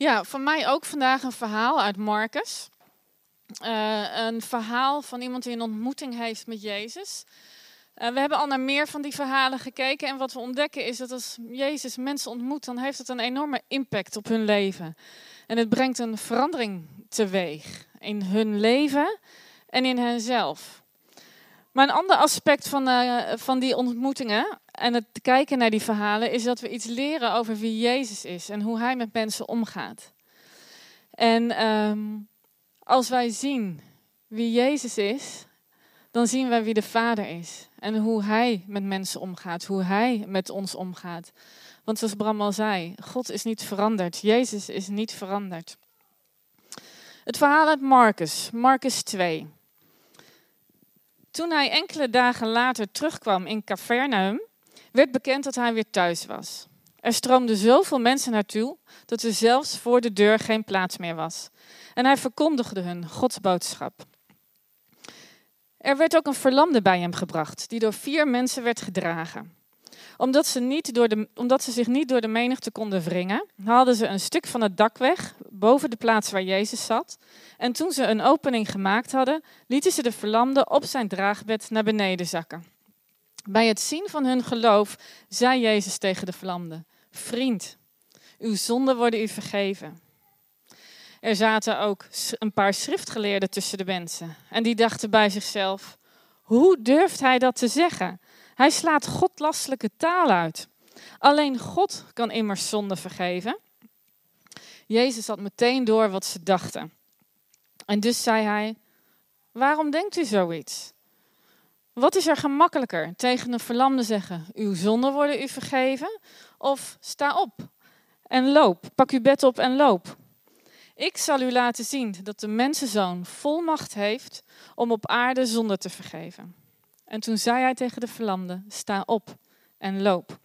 Ja, voor mij ook vandaag een verhaal uit Marcus. Uh, een verhaal van iemand die een ontmoeting heeft met Jezus. Uh, we hebben al naar meer van die verhalen gekeken. En wat we ontdekken is dat als Jezus mensen ontmoet, dan heeft het een enorme impact op hun leven. En het brengt een verandering teweeg in hun leven en in henzelf. Maar een ander aspect van, uh, van die ontmoetingen en het kijken naar die verhalen is dat we iets leren over wie Jezus is en hoe hij met mensen omgaat. En um, als wij zien wie Jezus is, dan zien wij wie de Vader is en hoe hij met mensen omgaat, hoe hij met ons omgaat. Want zoals Bram al zei, God is niet veranderd, Jezus is niet veranderd. Het verhaal uit Marcus, Marcus 2. Toen hij enkele dagen later terugkwam in Capernaum, werd bekend dat hij weer thuis was. Er stroomden zoveel mensen naartoe dat er zelfs voor de deur geen plaats meer was. En hij verkondigde hun Gods boodschap. Er werd ook een verlamde bij hem gebracht, die door vier mensen werd gedragen. Omdat ze, niet door de, omdat ze zich niet door de menigte konden wringen, haalden ze een stuk van het dak weg, boven de plaats waar Jezus zat. En toen ze een opening gemaakt hadden, lieten ze de verlamde op zijn draagbed naar beneden zakken. Bij het zien van hun geloof zei Jezus tegen de verlamde: Vriend, uw zonden worden u vergeven. Er zaten ook een paar schriftgeleerden tussen de mensen. En die dachten bij zichzelf: Hoe durft hij dat te zeggen? Hij slaat godlastelijke taal uit. Alleen God kan immers zonde vergeven. Jezus had meteen door wat ze dachten. En dus zei hij: Waarom denkt u zoiets? Wat is er gemakkelijker? Tegen een verlamde zeggen: Uw zonden worden u vergeven? Of sta op en loop. Pak uw bed op en loop. Ik zal u laten zien dat de mensenzoon volmacht heeft om op aarde zonde te vergeven. En toen zei hij tegen de verlamde: Sta op en loop.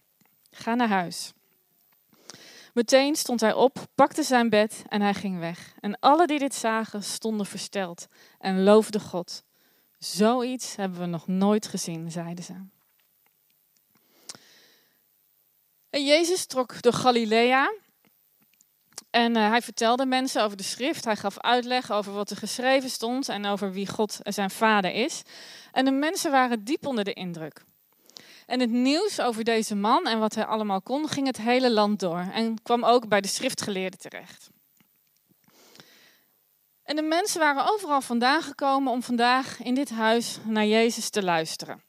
Ga naar huis. Meteen stond hij op, pakte zijn bed en hij ging weg. En alle die dit zagen stonden versteld en loofden God. Zoiets hebben we nog nooit gezien, zeiden ze. En Jezus trok door Galilea en uh, hij vertelde mensen over de schrift. Hij gaf uitleg over wat er geschreven stond en over wie God zijn vader is. En de mensen waren diep onder de indruk. En het nieuws over deze man en wat hij allemaal kon, ging het hele land door en kwam ook bij de schriftgeleerden terecht. En de mensen waren overal vandaan gekomen om vandaag in dit huis naar Jezus te luisteren.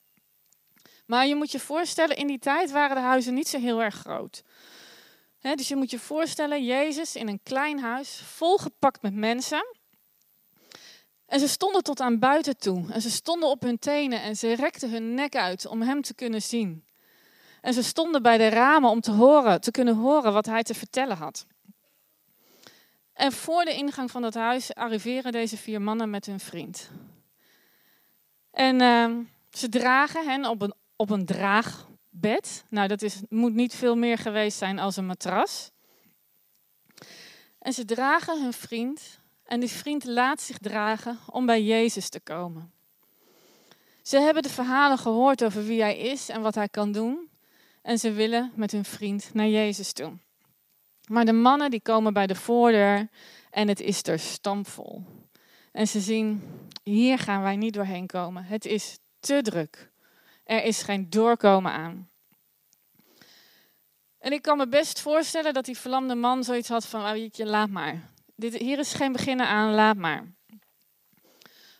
Maar je moet je voorstellen, in die tijd waren de huizen niet zo heel erg groot. dus je moet je voorstellen, Jezus in een klein huis, volgepakt met mensen. En ze stonden tot aan buiten toe. En ze stonden op hun tenen en ze rekten hun nek uit om hem te kunnen zien. En ze stonden bij de ramen om te, horen, te kunnen horen wat hij te vertellen had. En voor de ingang van dat huis arriveren deze vier mannen met hun vriend. En uh, ze dragen hen op een, op een draagbed. Nou, dat is, moet niet veel meer geweest zijn als een matras. En ze dragen hun vriend. En die vriend laat zich dragen om bij Jezus te komen. Ze hebben de verhalen gehoord over wie hij is en wat hij kan doen. En ze willen met hun vriend naar Jezus toe. Maar de mannen die komen bij de voordeur en het is er stampvol. En ze zien, hier gaan wij niet doorheen komen. Het is te druk. Er is geen doorkomen aan. En ik kan me best voorstellen dat die verlamde man zoiets had van, oh, laat maar. Dit, hier is geen beginnen aan, laat maar.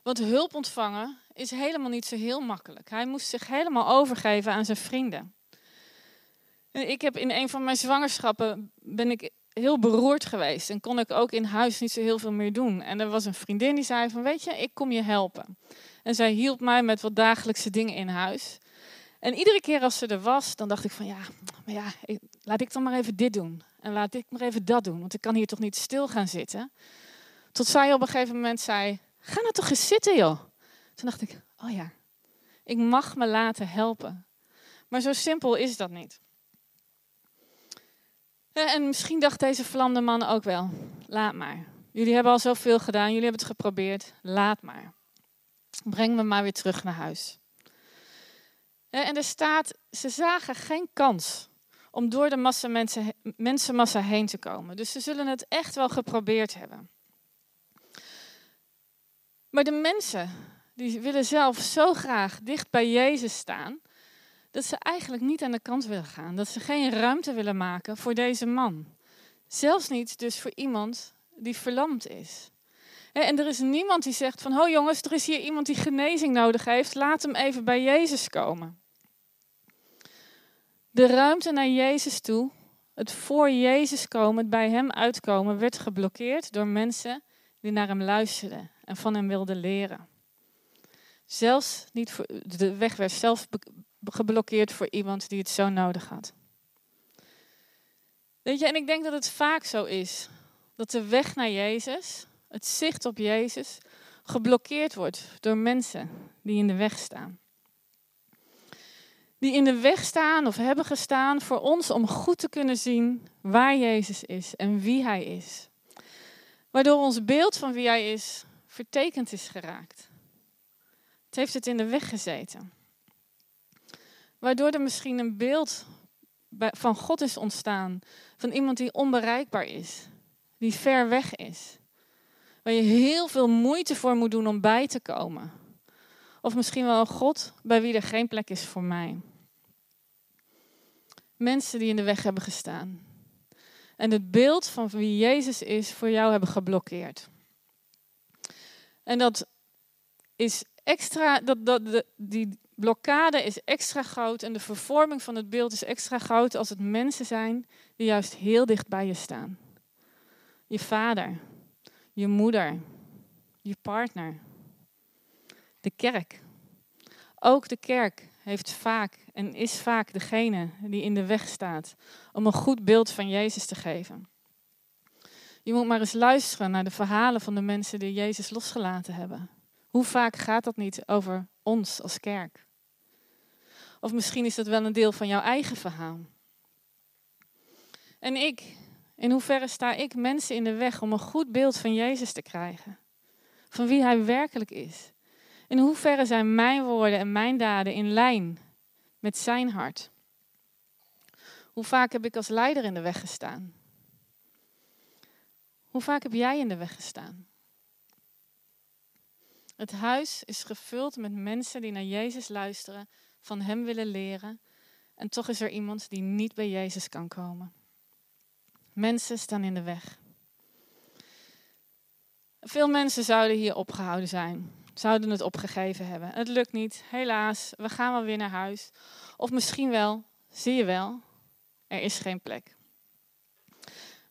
Want hulp ontvangen is helemaal niet zo heel makkelijk. Hij moest zich helemaal overgeven aan zijn vrienden. Ik heb in een van mijn zwangerschappen ben ik heel beroerd geweest en kon ik ook in huis niet zo heel veel meer doen. En er was een vriendin die zei van, weet je, ik kom je helpen. En zij hielp mij met wat dagelijkse dingen in huis. En iedere keer als ze er was, dan dacht ik van, ja, maar ja, laat ik dan maar even dit doen. En laat ik maar even dat doen, want ik kan hier toch niet stil gaan zitten. Tot zij op een gegeven moment zei, ga nou toch eens zitten joh. Toen dacht ik, oh ja, ik mag me laten helpen. Maar zo simpel is dat niet. En misschien dacht deze vlamde man ook wel, laat maar. Jullie hebben al zoveel gedaan, jullie hebben het geprobeerd, laat maar. Breng me maar weer terug naar huis. En er staat, ze zagen geen kans om door de massa mensen, mensenmassa heen te komen. Dus ze zullen het echt wel geprobeerd hebben. Maar de mensen, die willen zelf zo graag dicht bij Jezus staan, dat ze eigenlijk niet aan de kant willen gaan. Dat ze geen ruimte willen maken voor deze man. Zelfs niet dus voor iemand die verlamd is. En er is niemand die zegt van, oh jongens, er is hier iemand die genezing nodig heeft, laat hem even bij Jezus komen. De ruimte naar Jezus toe, het voor Jezus komen, het bij Hem uitkomen, werd geblokkeerd door mensen die naar Hem luisterden en van Hem wilden leren. Zelfs niet voor, de weg werd zelf geblokkeerd voor iemand die het zo nodig had. Weet je, en ik denk dat het vaak zo is dat de weg naar Jezus, het zicht op Jezus, geblokkeerd wordt door mensen die in de weg staan. Die in de weg staan of hebben gestaan voor ons om goed te kunnen zien waar Jezus is en wie Hij is. Waardoor ons beeld van wie Hij is vertekend is geraakt. Het heeft het in de weg gezeten. Waardoor er misschien een beeld van God is ontstaan. Van iemand die onbereikbaar is. Die ver weg is. Waar je heel veel moeite voor moet doen om bij te komen. Of misschien wel een God bij wie er geen plek is voor mij. Mensen die in de weg hebben gestaan. En het beeld van wie Jezus is voor jou hebben geblokkeerd. En dat is extra, dat, dat, die blokkade is extra groot en de vervorming van het beeld is extra groot als het mensen zijn die juist heel dicht bij je staan. Je vader, je moeder, je partner, de kerk. Ook de kerk heeft vaak en is vaak degene die in de weg staat om een goed beeld van Jezus te geven. Je moet maar eens luisteren naar de verhalen van de mensen die Jezus losgelaten hebben. Hoe vaak gaat dat niet over ons als kerk? Of misschien is dat wel een deel van jouw eigen verhaal. En ik, in hoeverre sta ik mensen in de weg om een goed beeld van Jezus te krijgen? Van wie Hij werkelijk is? In hoeverre zijn mijn woorden en mijn daden in lijn met Zijn hart? Hoe vaak heb ik als leider in de weg gestaan? Hoe vaak heb jij in de weg gestaan? Het huis is gevuld met mensen die naar Jezus luisteren, van Hem willen leren. En toch is er iemand die niet bij Jezus kan komen. Mensen staan in de weg. Veel mensen zouden hier opgehouden zijn, zouden het opgegeven hebben. Het lukt niet, helaas, we gaan wel weer naar huis. Of misschien wel, zie je wel, er is geen plek.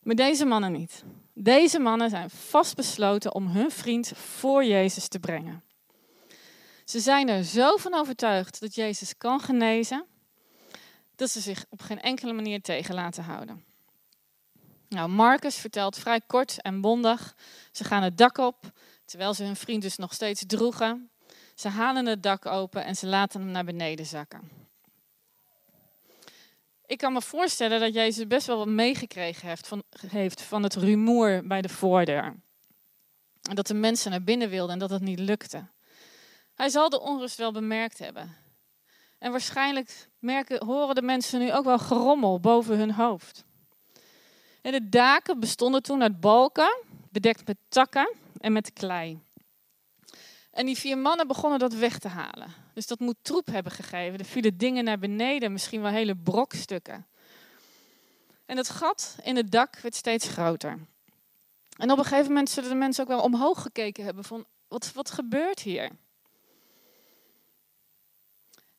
Maar deze mannen niet. Deze mannen zijn vastbesloten om hun vriend voor Jezus te brengen. Ze zijn er zo van overtuigd dat Jezus kan genezen, dat ze zich op geen enkele manier tegen laten houden. Nou, Marcus vertelt vrij kort en bondig. Ze gaan het dak op, terwijl ze hun vriend dus nog steeds droegen. Ze halen het dak open en ze laten hem naar beneden zakken. Ik kan me voorstellen dat Jezus best wel wat meegekregen heeft van, heeft van het rumoer bij de voordeur. En dat de mensen naar binnen wilden en dat het niet lukte. Hij zal de onrust wel bemerkt hebben. En waarschijnlijk merken, horen de mensen nu ook wel gerommel boven hun hoofd. En de daken bestonden toen uit balken, bedekt met takken en met klei. En die vier mannen begonnen dat weg te halen. Dus dat moet troep hebben gegeven. Er vielen dingen naar beneden, misschien wel hele brokstukken. En het gat in het dak werd steeds groter. En op een gegeven moment zullen de mensen ook wel omhoog gekeken hebben van, wat, wat gebeurt hier?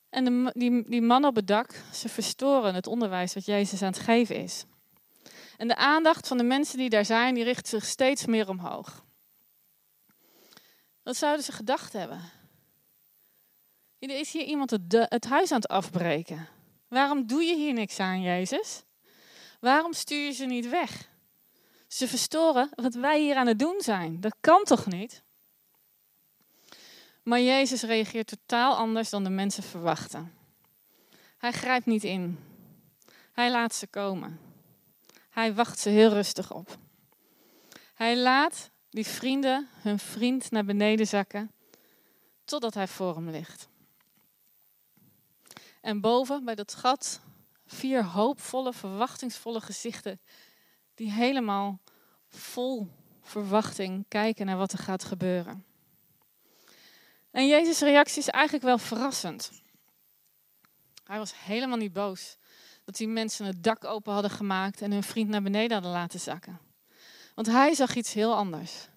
En de, die, die mannen op het dak, ze verstoren het onderwijs wat Jezus aan het geven is. En de aandacht van de mensen die daar zijn, die richt zich steeds meer omhoog. Wat zouden ze gedacht hebben? Er is hier iemand het, het huis aan het afbreken. Waarom doe je hier niks aan, Jezus? Waarom stuur je ze niet weg? Ze verstoren wat wij hier aan het doen zijn. Dat kan toch niet? Maar Jezus reageert totaal anders dan de mensen verwachten. Hij grijpt niet in. Hij laat ze komen. Hij wacht ze heel rustig op. Hij laat die vrienden hun vriend naar beneden zakken totdat hij voor hem ligt. En boven bij dat gat Vier hoopvolle, verwachtingsvolle gezichten die helemaal vol verwachting kijken naar wat er gaat gebeuren. En Jezus' reactie is eigenlijk wel verrassend. Hij was helemaal niet boos dat die mensen het dak open hadden gemaakt en hun vriend naar beneden hadden laten zakken. Want hij zag iets heel anders.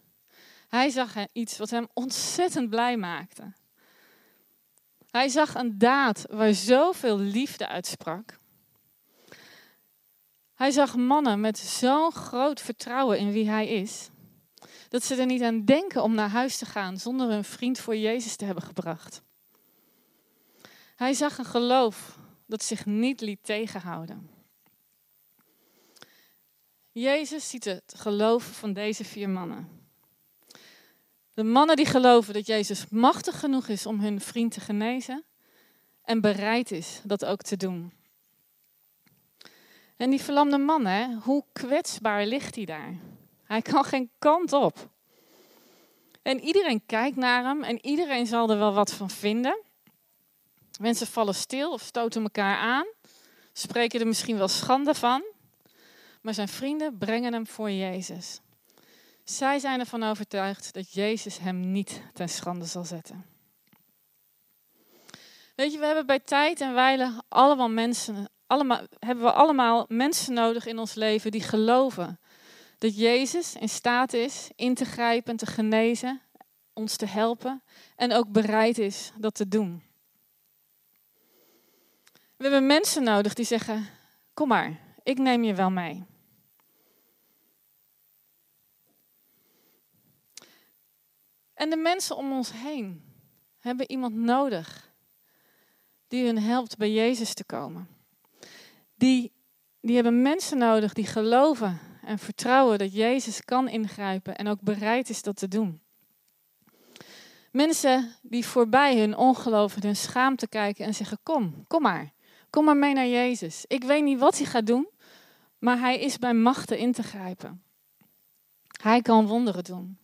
Hij zag iets wat hem ontzettend blij maakte. Hij zag een daad waar zoveel liefde uitsprak. Hij zag mannen met zo'n groot vertrouwen in wie hij is, dat ze er niet aan denken om naar huis te gaan zonder hun vriend voor Jezus te hebben gebracht. Hij zag een geloof dat zich niet liet tegenhouden. Jezus ziet het geloof van deze vier mannen. De mannen die geloven dat Jezus machtig genoeg is om hun vriend te genezen en bereid is dat ook te doen. En die verlamde man, hè, hoe kwetsbaar ligt hij daar? Hij kan geen kant op. En iedereen kijkt naar hem en iedereen zal er wel wat van vinden. Mensen vallen stil of stoten elkaar aan, spreken er misschien wel schande van. Maar zijn vrienden brengen hem voor Jezus. Zij zijn ervan overtuigd dat Jezus hem niet ten schande zal zetten. Weet je, we hebben bij tijd en wijle allemaal mensen, allemaal, hebben we allemaal mensen nodig in ons leven die geloven dat Jezus in staat is in te grijpen, te genezen, ons te helpen en ook bereid is dat te doen. We hebben mensen nodig die zeggen: Kom maar, ik neem je wel mee. En de mensen om ons heen hebben iemand nodig die hun helpt bij Jezus te komen. Die, die hebben mensen nodig die geloven en vertrouwen dat Jezus kan ingrijpen en ook bereid is dat te doen. Mensen die voorbij hun ongeloof en hun schaamte kijken en zeggen: Kom, kom maar. Kom maar mee naar Jezus. Ik weet niet wat hij gaat doen, maar hij is bij machten in te grijpen. Hij kan wonderen doen.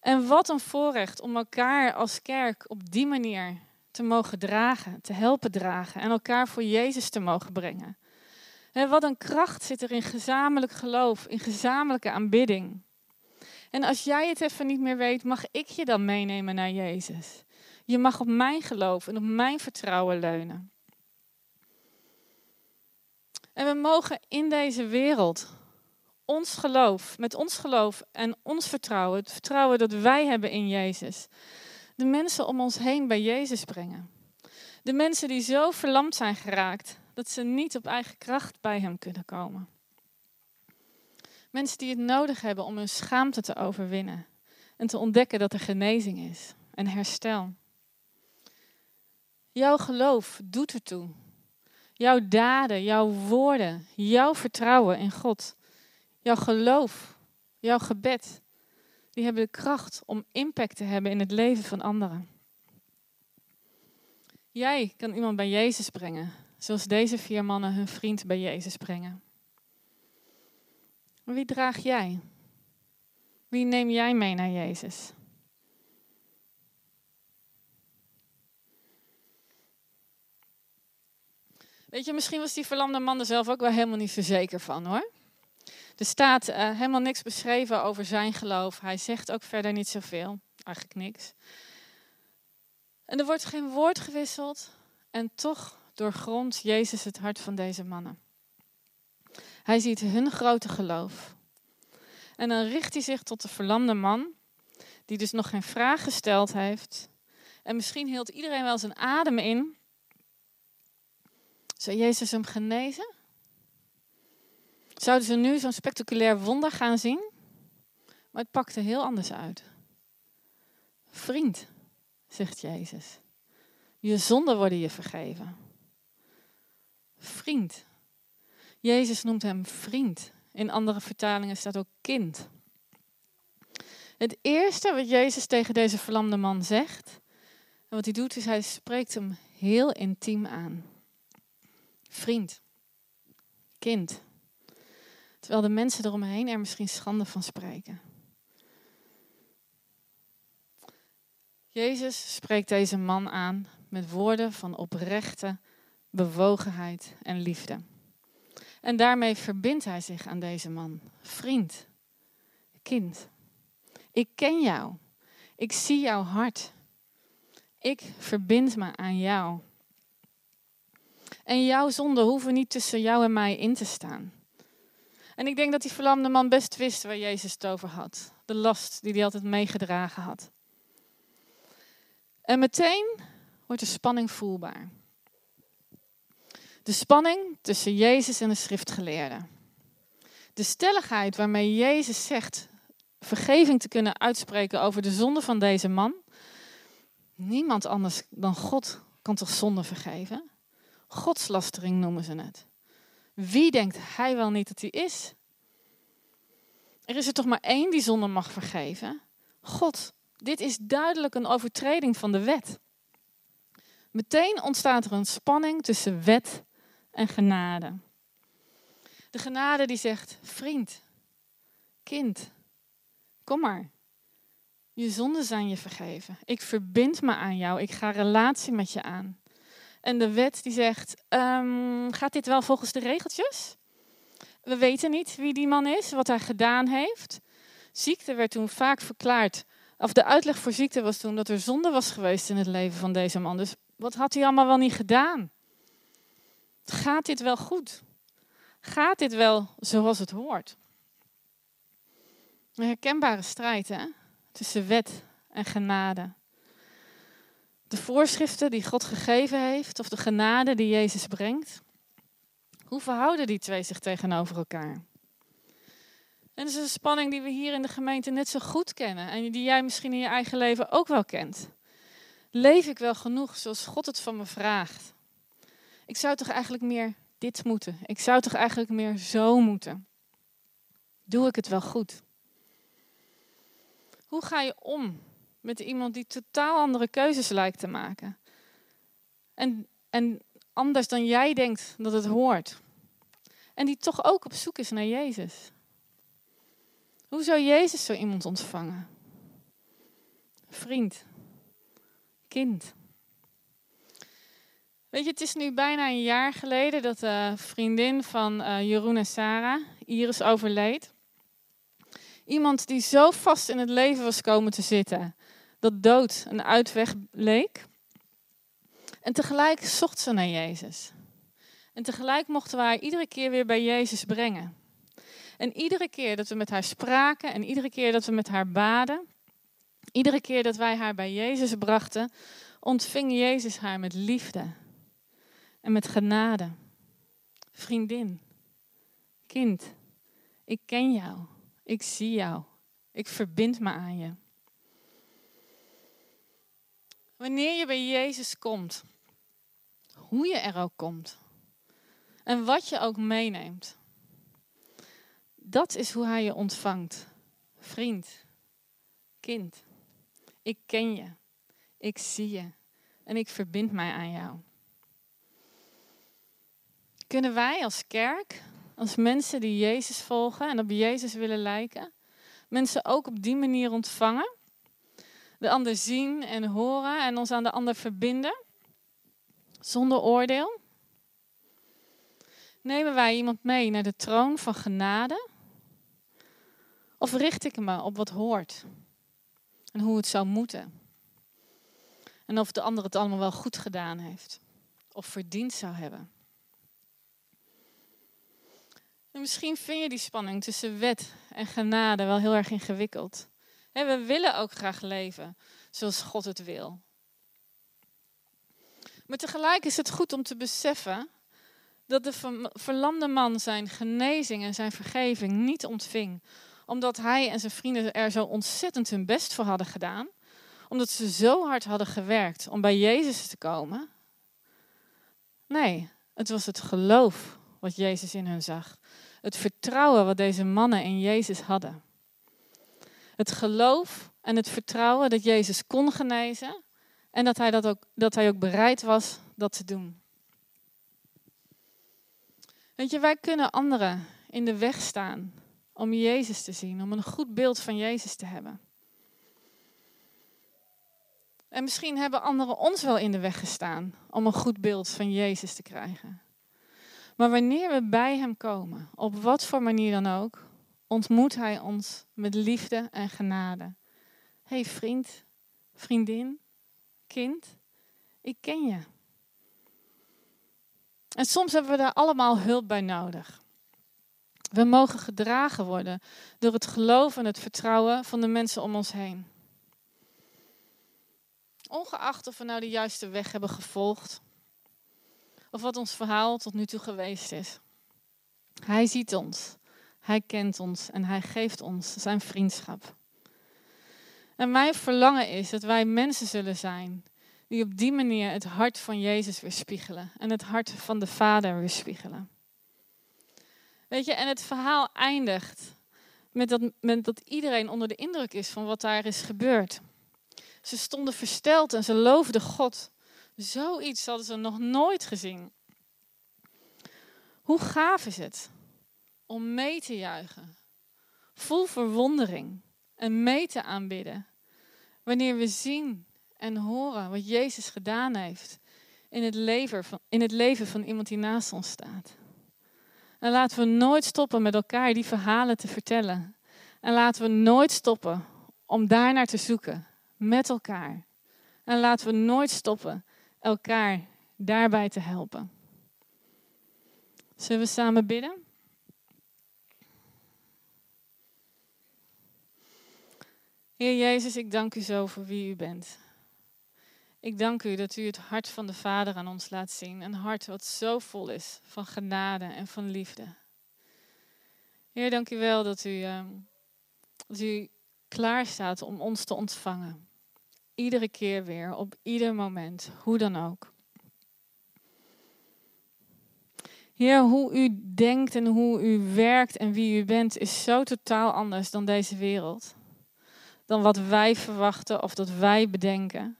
En wat een voorrecht om elkaar als kerk op die manier te mogen dragen, te helpen dragen en elkaar voor Jezus te mogen brengen. Wat een kracht zit er in gezamenlijk geloof, in gezamenlijke aanbidding. En als jij het even niet meer weet, mag ik je dan meenemen naar Jezus. Je mag op mijn geloof en op mijn vertrouwen leunen. En we mogen in deze wereld ons geloof, met ons geloof en ons vertrouwen, het vertrouwen dat wij hebben in Jezus, de mensen om ons heen bij Jezus brengen. De mensen die zo verlamd zijn geraakt dat ze niet op eigen kracht bij Hem kunnen komen. Mensen die het nodig hebben om hun schaamte te overwinnen en te ontdekken dat er genezing is en herstel. Jouw geloof doet ertoe. Jouw daden, jouw woorden, jouw vertrouwen in God, jouw geloof, jouw gebed, die hebben de kracht om impact te hebben in het leven van anderen. Jij kan iemand bij Jezus brengen, zoals deze vier mannen hun vriend bij Jezus brengen. wie draag jij? Wie neem jij mee naar Jezus? Weet je, misschien was die verlamde man er zelf ook wel helemaal niet zo zeker van hoor. Er staat uh, helemaal niks beschreven over zijn geloof. Hij zegt ook verder niet zoveel, eigenlijk niks. En er wordt geen woord gewisseld en toch doorgrondt Jezus het hart van deze mannen. Hij ziet hun grote geloof. En dan richt hij zich tot de verlamde man, die dus nog geen vraag gesteld heeft. En misschien hield iedereen wel zijn adem in. Zou Jezus hem genezen? Zouden ze nu zo'n spectaculair wonder gaan zien? Maar het pakte heel anders uit. Vriend, zegt Jezus, je zonden worden je vergeven. Vriend. Jezus noemt hem vriend. In andere vertalingen staat ook kind. Het eerste wat Jezus tegen deze verlamde man zegt, en wat hij doet, is hij spreekt hem heel intiem aan. Vriend, kind. Terwijl de mensen eromheen er misschien schande van spreken. Jezus spreekt deze man aan met woorden van oprechte bewogenheid en liefde. En daarmee verbindt hij zich aan deze man. Vriend, kind, ik ken jou. Ik zie jouw hart. Ik verbind me aan jou. En jouw zonden hoeven niet tussen jou en mij in te staan. En ik denk dat die verlamde man best wist waar Jezus het over had. De last die hij altijd meegedragen had. En meteen wordt de spanning voelbaar. De spanning tussen Jezus en de schriftgeleerden. De stelligheid waarmee Jezus zegt vergeving te kunnen uitspreken over de zonde van deze man. Niemand anders dan God kan toch zonde vergeven? Godslastering noemen ze het. Wie denkt hij wel niet dat hij is? Er is er toch maar één die zonde mag vergeven? God. Dit is duidelijk een overtreding van de wet. Meteen ontstaat er een spanning tussen wet en genade. De genade die zegt: vriend, kind, kom maar. Je zonden zijn je vergeven. Ik verbind me aan jou. Ik ga relatie met je aan. En de wet die zegt: ehm, gaat dit wel volgens de regeltjes? We weten niet wie die man is, wat hij gedaan heeft. Ziekte werd toen vaak verklaard. Of de uitleg voor ziekte was toen dat er zonde was geweest in het leven van deze man. Dus wat had hij allemaal wel niet gedaan? Gaat dit wel goed? Gaat dit wel zoals het hoort? Een herkenbare strijd hè? tussen wet en genade. De voorschriften die God gegeven heeft, of de genade die Jezus brengt. Hoe verhouden die twee zich tegenover elkaar? En dat is een spanning die we hier in de gemeente net zo goed kennen en die jij misschien in je eigen leven ook wel kent. Leef ik wel genoeg zoals God het van me vraagt? Ik zou toch eigenlijk meer dit moeten? Ik zou toch eigenlijk meer zo moeten? Doe ik het wel goed? Hoe ga je om met iemand die totaal andere keuzes lijkt te maken? En, en anders dan jij denkt dat het hoort. En die toch ook op zoek is naar Jezus. Hoe zou Jezus zo iemand ontvangen? Vriend, kind. Weet je, het is nu bijna een jaar geleden dat de vriendin van uh, Jeroen en Sarah, Iris, overleed. Iemand die zo vast in het leven was komen te zitten dat dood een uitweg leek. En tegelijk zocht ze naar Jezus. En tegelijk mochten we haar iedere keer weer bij Jezus brengen. En iedere keer dat we met haar spraken en iedere keer dat we met haar baden, iedere keer dat wij haar bij Jezus brachten, ontving Jezus haar met liefde en met genade. Vriendin, kind, ik ken jou, ik zie jou, ik verbind me aan je. Wanneer je bij Jezus komt, hoe je er ook komt en wat je ook meeneemt, dat is hoe Hij je ontvangt. Vriend, kind, ik ken je, ik zie je en ik verbind mij aan jou. Kunnen wij als kerk, als mensen die Jezus volgen en op Jezus willen lijken, mensen ook op die manier ontvangen? De ander zien en horen en ons aan de ander verbinden? Zonder oordeel? Nemen wij iemand mee naar de troon van genade? Of richt ik me op wat hoort en hoe het zou moeten? En of de ander het allemaal wel goed gedaan heeft of verdiend zou hebben? En misschien vind je die spanning tussen wet en genade wel heel erg ingewikkeld. We willen ook graag leven zoals God het wil. Maar tegelijk is het goed om te beseffen dat de verlamde man zijn genezing en zijn vergeving niet ontving. Omdat hij en zijn vrienden er zo ontzettend hun best voor hadden gedaan. Omdat ze zo hard hadden gewerkt om bij Jezus te komen. Nee, het was het geloof wat Jezus in hun zag. Het vertrouwen wat deze mannen in Jezus hadden. Het geloof en het vertrouwen dat Jezus kon genezen en dat hij, dat ook, dat hij ook bereid was dat te doen. Weet je, wij kunnen anderen in de weg staan om Jezus te zien, om een goed beeld van Jezus te hebben. En misschien hebben anderen ons wel in de weg gestaan om een goed beeld van Jezus te krijgen. Maar wanneer we bij Hem komen, op wat voor manier dan ook, ontmoet Hij ons met liefde en genade. hey vriend, vriendin, kind, ik ken je. En soms hebben we daar allemaal hulp bij nodig. We mogen gedragen worden door het geloof en het vertrouwen van de mensen om ons heen. Ongeacht of we nou de juiste weg hebben gevolgd, of wat ons verhaal tot nu toe geweest is. Hij ziet ons, hij kent ons en hij geeft ons zijn vriendschap. En mijn verlangen is dat wij mensen zullen zijn die op die manier het hart van Jezus weerspiegelen en het hart van de Vader weerspiegelen. Weet je, en het verhaal eindigt met dat, met dat iedereen onder de indruk is van wat daar is gebeurd. Ze stonden versteld en ze loofden God. Zoiets hadden ze nog nooit gezien. Hoe gaaf is het om mee te juichen, vol verwondering en mee te aanbidden, wanneer we zien en horen wat Jezus gedaan heeft in het leven van, in het leven van iemand die naast ons staat. En laten we nooit stoppen met elkaar die verhalen te vertellen. En laten we nooit stoppen om daarnaar te zoeken met elkaar. En laten we nooit stoppen elkaar daarbij te helpen. Zullen we samen bidden? Heer Jezus, ik dank u zo voor wie u bent. Ik dank u dat u het hart van de Vader aan ons laat zien. Een hart wat zo vol is van genade en van liefde. Heer, dank u wel dat u, uh, dat u klaar staat om ons te ontvangen. Iedere keer weer, op ieder moment, hoe dan ook. Heer, hoe u denkt en hoe u werkt en wie u bent is zo totaal anders dan deze wereld. Dan wat wij verwachten of dat wij bedenken.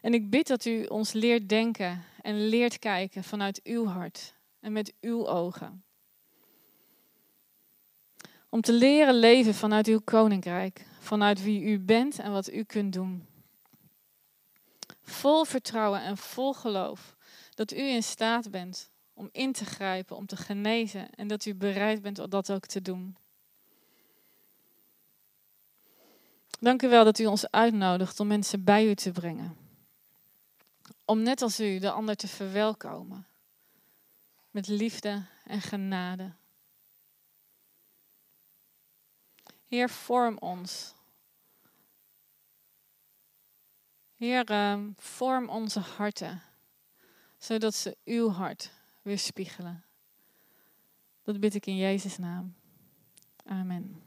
En ik bid dat u ons leert denken en leert kijken vanuit uw hart en met uw ogen. Om te leren leven vanuit uw koninkrijk, vanuit wie u bent en wat u kunt doen. Vol vertrouwen en vol geloof dat u in staat bent om in te grijpen, om te genezen en dat u bereid bent om dat ook te doen. Dank u wel dat u ons uitnodigt om mensen bij u te brengen. Om net als u de ander te verwelkomen. Met liefde en genade. Heer, vorm ons. Heer, ehm, vorm onze harten, zodat ze uw hart weerspiegelen. Dat bid ik in Jezus' naam. Amen.